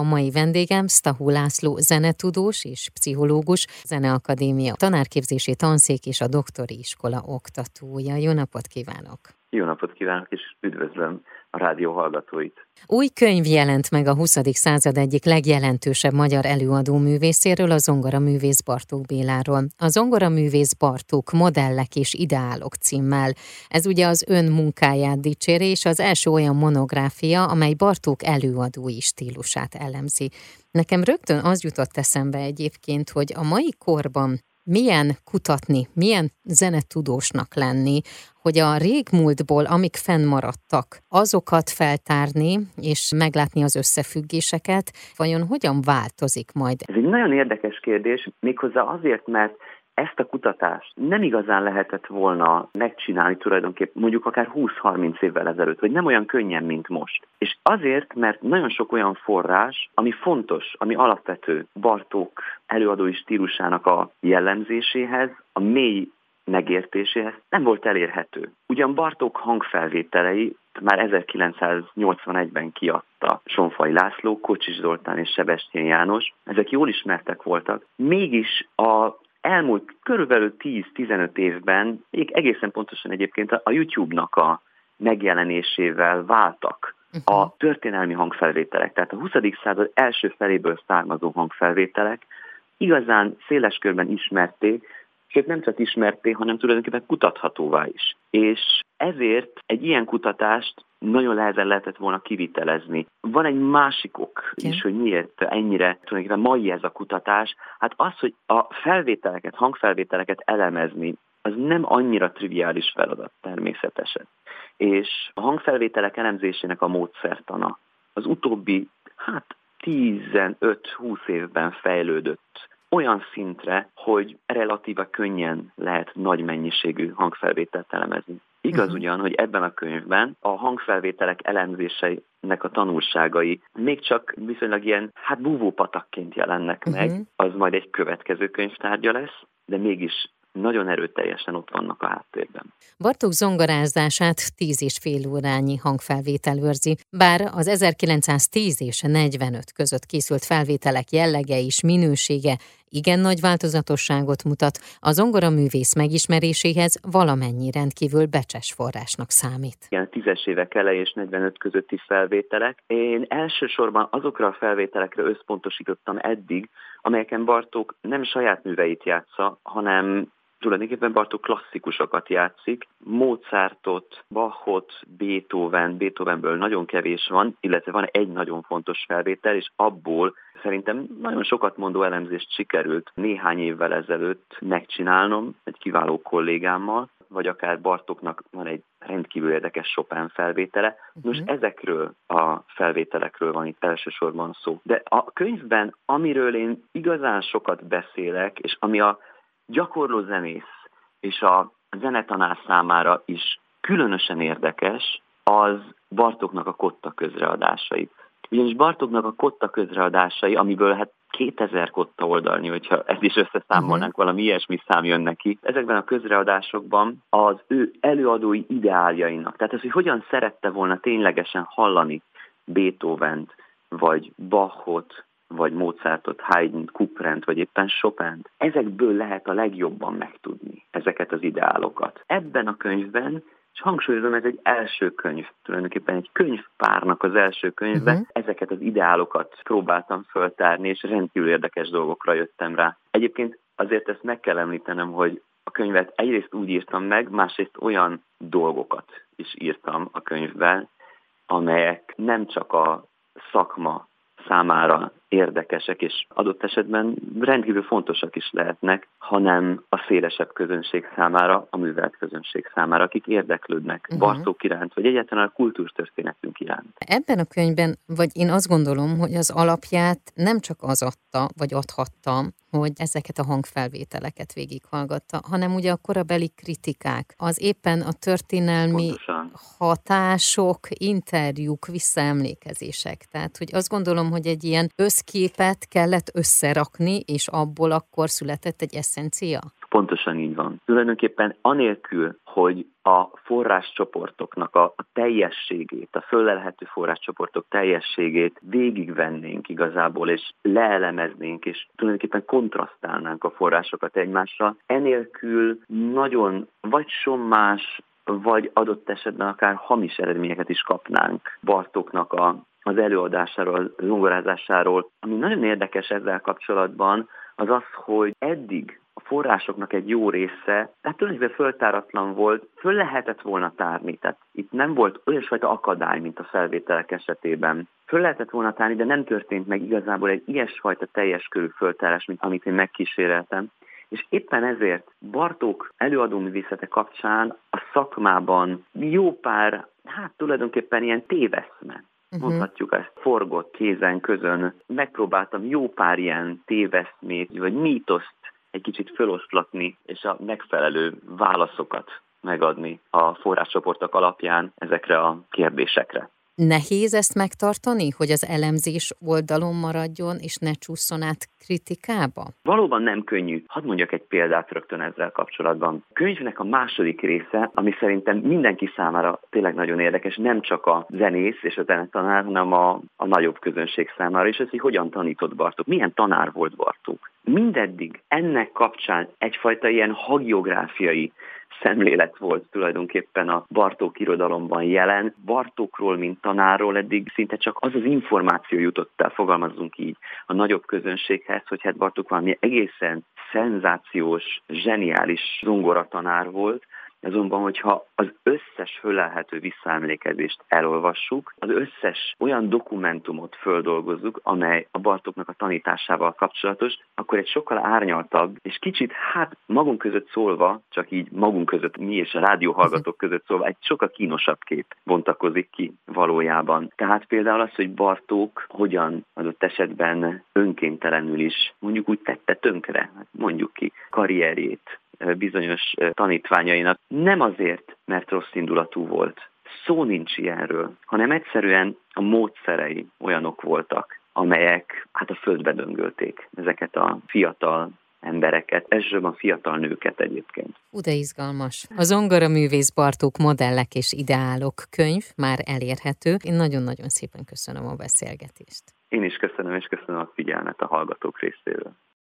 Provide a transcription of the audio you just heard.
A mai vendégem Stahú László zenetudós és pszichológus, Zeneakadémia tanárképzési tanszék és a doktori iskola oktatója. Jó napot kívánok! Jó napot kívánok, és üdvözlöm a rádió hallgatóit. Új könyv jelent meg a 20. század egyik legjelentősebb magyar előadó művészéről, a zongora művész Bartók Béláról. A zongora művész Bartók modellek és ideálok címmel. Ez ugye az ön munkáját dicséri, és az első olyan monográfia, amely Bartók előadói stílusát elemzi. Nekem rögtön az jutott eszembe egyébként, hogy a mai korban milyen kutatni, milyen zenetudósnak lenni, hogy a régmúltból, amik fennmaradtak, azokat feltárni, és meglátni az összefüggéseket, vajon hogyan változik majd? Ez egy nagyon érdekes kérdés, méghozzá azért, mert ezt a kutatást nem igazán lehetett volna megcsinálni tulajdonképpen mondjuk akár 20-30 évvel ezelőtt, vagy nem olyan könnyen, mint most. És azért, mert nagyon sok olyan forrás, ami fontos, ami alapvető Bartók előadói stílusának a jellemzéséhez, a mély megértéséhez nem volt elérhető. Ugyan Bartók hangfelvételei már 1981-ben kiadta Sonfai László, Kocsis Zoltán és Sebestyén János. Ezek jól ismertek voltak. Mégis a elmúlt körülbelül 10-15 évben, még egészen pontosan egyébként a YouTube-nak a megjelenésével váltak a mhm. történelmi hangfelvételek, tehát a 20. század első feléből származó hangfelvételek igazán széles körben ismerték, sőt nem csak ismerték, hanem tulajdonképpen kutathatóvá is. És ezért egy ilyen kutatást nagyon lehezen lehetett volna kivitelezni. Van egy másik ok is, hogy miért ennyire tulajdonképpen mai ez a kutatás. Hát az, hogy a felvételeket, hangfelvételeket elemezni, az nem annyira triviális feladat természetesen. És a hangfelvételek elemzésének a módszertana az utóbbi, hát 15-20 évben fejlődött olyan szintre, hogy relatíva könnyen lehet nagy mennyiségű hangfelvételt elemezni. Igaz uh-huh. ugyan, hogy ebben a könyvben a hangfelvételek elemzéseinek a tanulságai még csak viszonylag ilyen, hát búvópatakként jelennek meg, uh-huh. az majd egy következő könyvtárgya lesz, de mégis nagyon erőteljesen ott vannak a háttérben. Bartók zongorázását 10 és fél órányi hangfelvétel őrzi, bár az 1910 és 45 között készült felvételek jellege és minősége igen nagy változatosságot mutat, a zongora művész megismeréséhez valamennyi rendkívül becses forrásnak számít. Igen, tízes évek elejé és 45 közötti felvételek. Én elsősorban azokra a felvételekre összpontosítottam eddig, amelyeken Bartók nem saját műveit játsza, hanem tulajdonképpen Bartók klasszikusokat játszik, Mozartot, Bachot, Beethoven, Beethovenből nagyon kevés van, illetve van egy nagyon fontos felvétel, és abból szerintem nagyon sokat mondó elemzést sikerült néhány évvel ezelőtt megcsinálnom egy kiváló kollégámmal, vagy akár Bartoknak van egy rendkívül érdekes Chopin felvétele. Most uh-huh. ezekről a felvételekről van itt elsősorban szó. De a könyvben, amiről én igazán sokat beszélek, és ami a gyakorló zenész és a zenetanár számára is különösen érdekes, az Bartoknak a kotta közreadásai. Ugyanis Bartoknak a kotta közreadásai, amiből hát 2000 kotta oldalni, hogyha ezt is összeszámolnánk, uh-huh. valami ilyesmi szám jön neki. Ezekben a közreadásokban az ő előadói ideáljainak, tehát az, hogy hogyan szerette volna ténylegesen hallani Beethoven-t, vagy Bachot, vagy Mozartot, Haydn, Couperent, vagy éppen Chopin-t. Ezekből lehet a legjobban megtudni ezeket az ideálokat. Ebben a könyvben és hangsúlyozom, ez egy első könyv, tulajdonképpen egy könyvpárnak az első könyve. Uh-huh. Ezeket az ideálokat próbáltam föltárni, és rendkívül érdekes dolgokra jöttem rá. Egyébként azért ezt meg kell említenem, hogy a könyvet egyrészt úgy írtam meg, másrészt olyan dolgokat is írtam a könyvben, amelyek nem csak a szakma számára érdekesek, és adott esetben rendkívül fontosak is lehetnek, hanem a szélesebb közönség számára, a művelt közönség számára, akik érdeklődnek uh-huh. Bartók iránt, vagy egyáltalán a kultúrtörténetünk iránt. Ebben a könyvben, vagy én azt gondolom, hogy az alapját nem csak az adta, vagy adhatta, hogy ezeket a hangfelvételeket végighallgatta, hanem ugye a korabeli kritikák, az éppen a történelmi Pontosan. hatások, interjúk, visszaemlékezések. Tehát, hogy azt gondolom, hogy egy ilyen összképet kellett összerakni, és abból akkor született egy eszencia? Pontosan így van. Tulajdonképpen anélkül, hogy a forráscsoportoknak a, a teljességét, a föllelhető forráscsoportok teljességét végigvennénk igazából, és leelemeznénk, és tulajdonképpen kontrasztálnánk a forrásokat egymással. Enélkül nagyon vagy sommás, vagy adott esetben akár hamis eredményeket is kapnánk Bartóknak a, az előadásáról, zongorázásáról. Ami nagyon érdekes ezzel kapcsolatban, az az, hogy eddig a forrásoknak egy jó része, tehát tulajdonképpen föltáratlan volt, föl lehetett volna tárni, tehát itt nem volt olyasfajta akadály, mint a felvételek esetében. Föl lehetett volna tárni, de nem történt meg igazából egy ilyesfajta teljes körű föltárás, mint amit én megkíséreltem. És éppen ezért Bartók előadóművészete kapcsán a szakmában jó pár, hát tulajdonképpen ilyen téveszme uh-huh. mondhatjuk ezt, forgott kézen közön. Megpróbáltam jó pár ilyen téveszmét, vagy mítoszt egy kicsit feloszlatni, és a megfelelő válaszokat megadni a forráscsoportok alapján ezekre a kérdésekre. Nehéz ezt megtartani, hogy az elemzés oldalon maradjon, és ne csúszson át kritikába? Valóban nem könnyű. Hadd mondjak egy példát rögtön ezzel kapcsolatban. A könyvnek a második része, ami szerintem mindenki számára tényleg nagyon érdekes, nem csak a zenész és a zenetanár, hanem a, a nagyobb közönség számára, és ez, hogy hogyan tanított Bartók, milyen tanár volt Bartók. Mindeddig ennek kapcsán egyfajta ilyen hagiográfiai szemlélet volt tulajdonképpen a Bartók irodalomban jelen. Bartókról, mint tanárról eddig szinte csak az az információ jutott el, fogalmazunk így, a nagyobb közönséghez, hogy hát Bartók valami egészen szenzációs, zseniális zongoratanár volt, Azonban, hogyha az összes fölelhető visszaemlékezést elolvassuk, az összes olyan dokumentumot földolgozzuk, amely a Bartóknak a tanításával kapcsolatos, akkor egy sokkal árnyaltabb, és kicsit, hát magunk között szólva, csak így magunk között, mi és a rádióhallgatók között szólva, egy sokkal kínosabb kép bontakozik ki valójában. Tehát például az, hogy Bartók hogyan adott esetben önkéntelenül is mondjuk úgy tette tönkre, hát mondjuk ki, karrierjét, bizonyos tanítványainak. Nem azért, mert rossz indulatú volt. Szó nincs ilyenről, hanem egyszerűen a módszerei olyanok voltak, amelyek hát a földbe döngölték ezeket a fiatal embereket, elsősorban fiatal nőket egyébként. Ú, de izgalmas. A Zongora művész Bartók modellek és ideálok könyv már elérhető. Én nagyon-nagyon szépen köszönöm a beszélgetést. Én is köszönöm, és köszönöm a figyelmet a hallgatók részéről.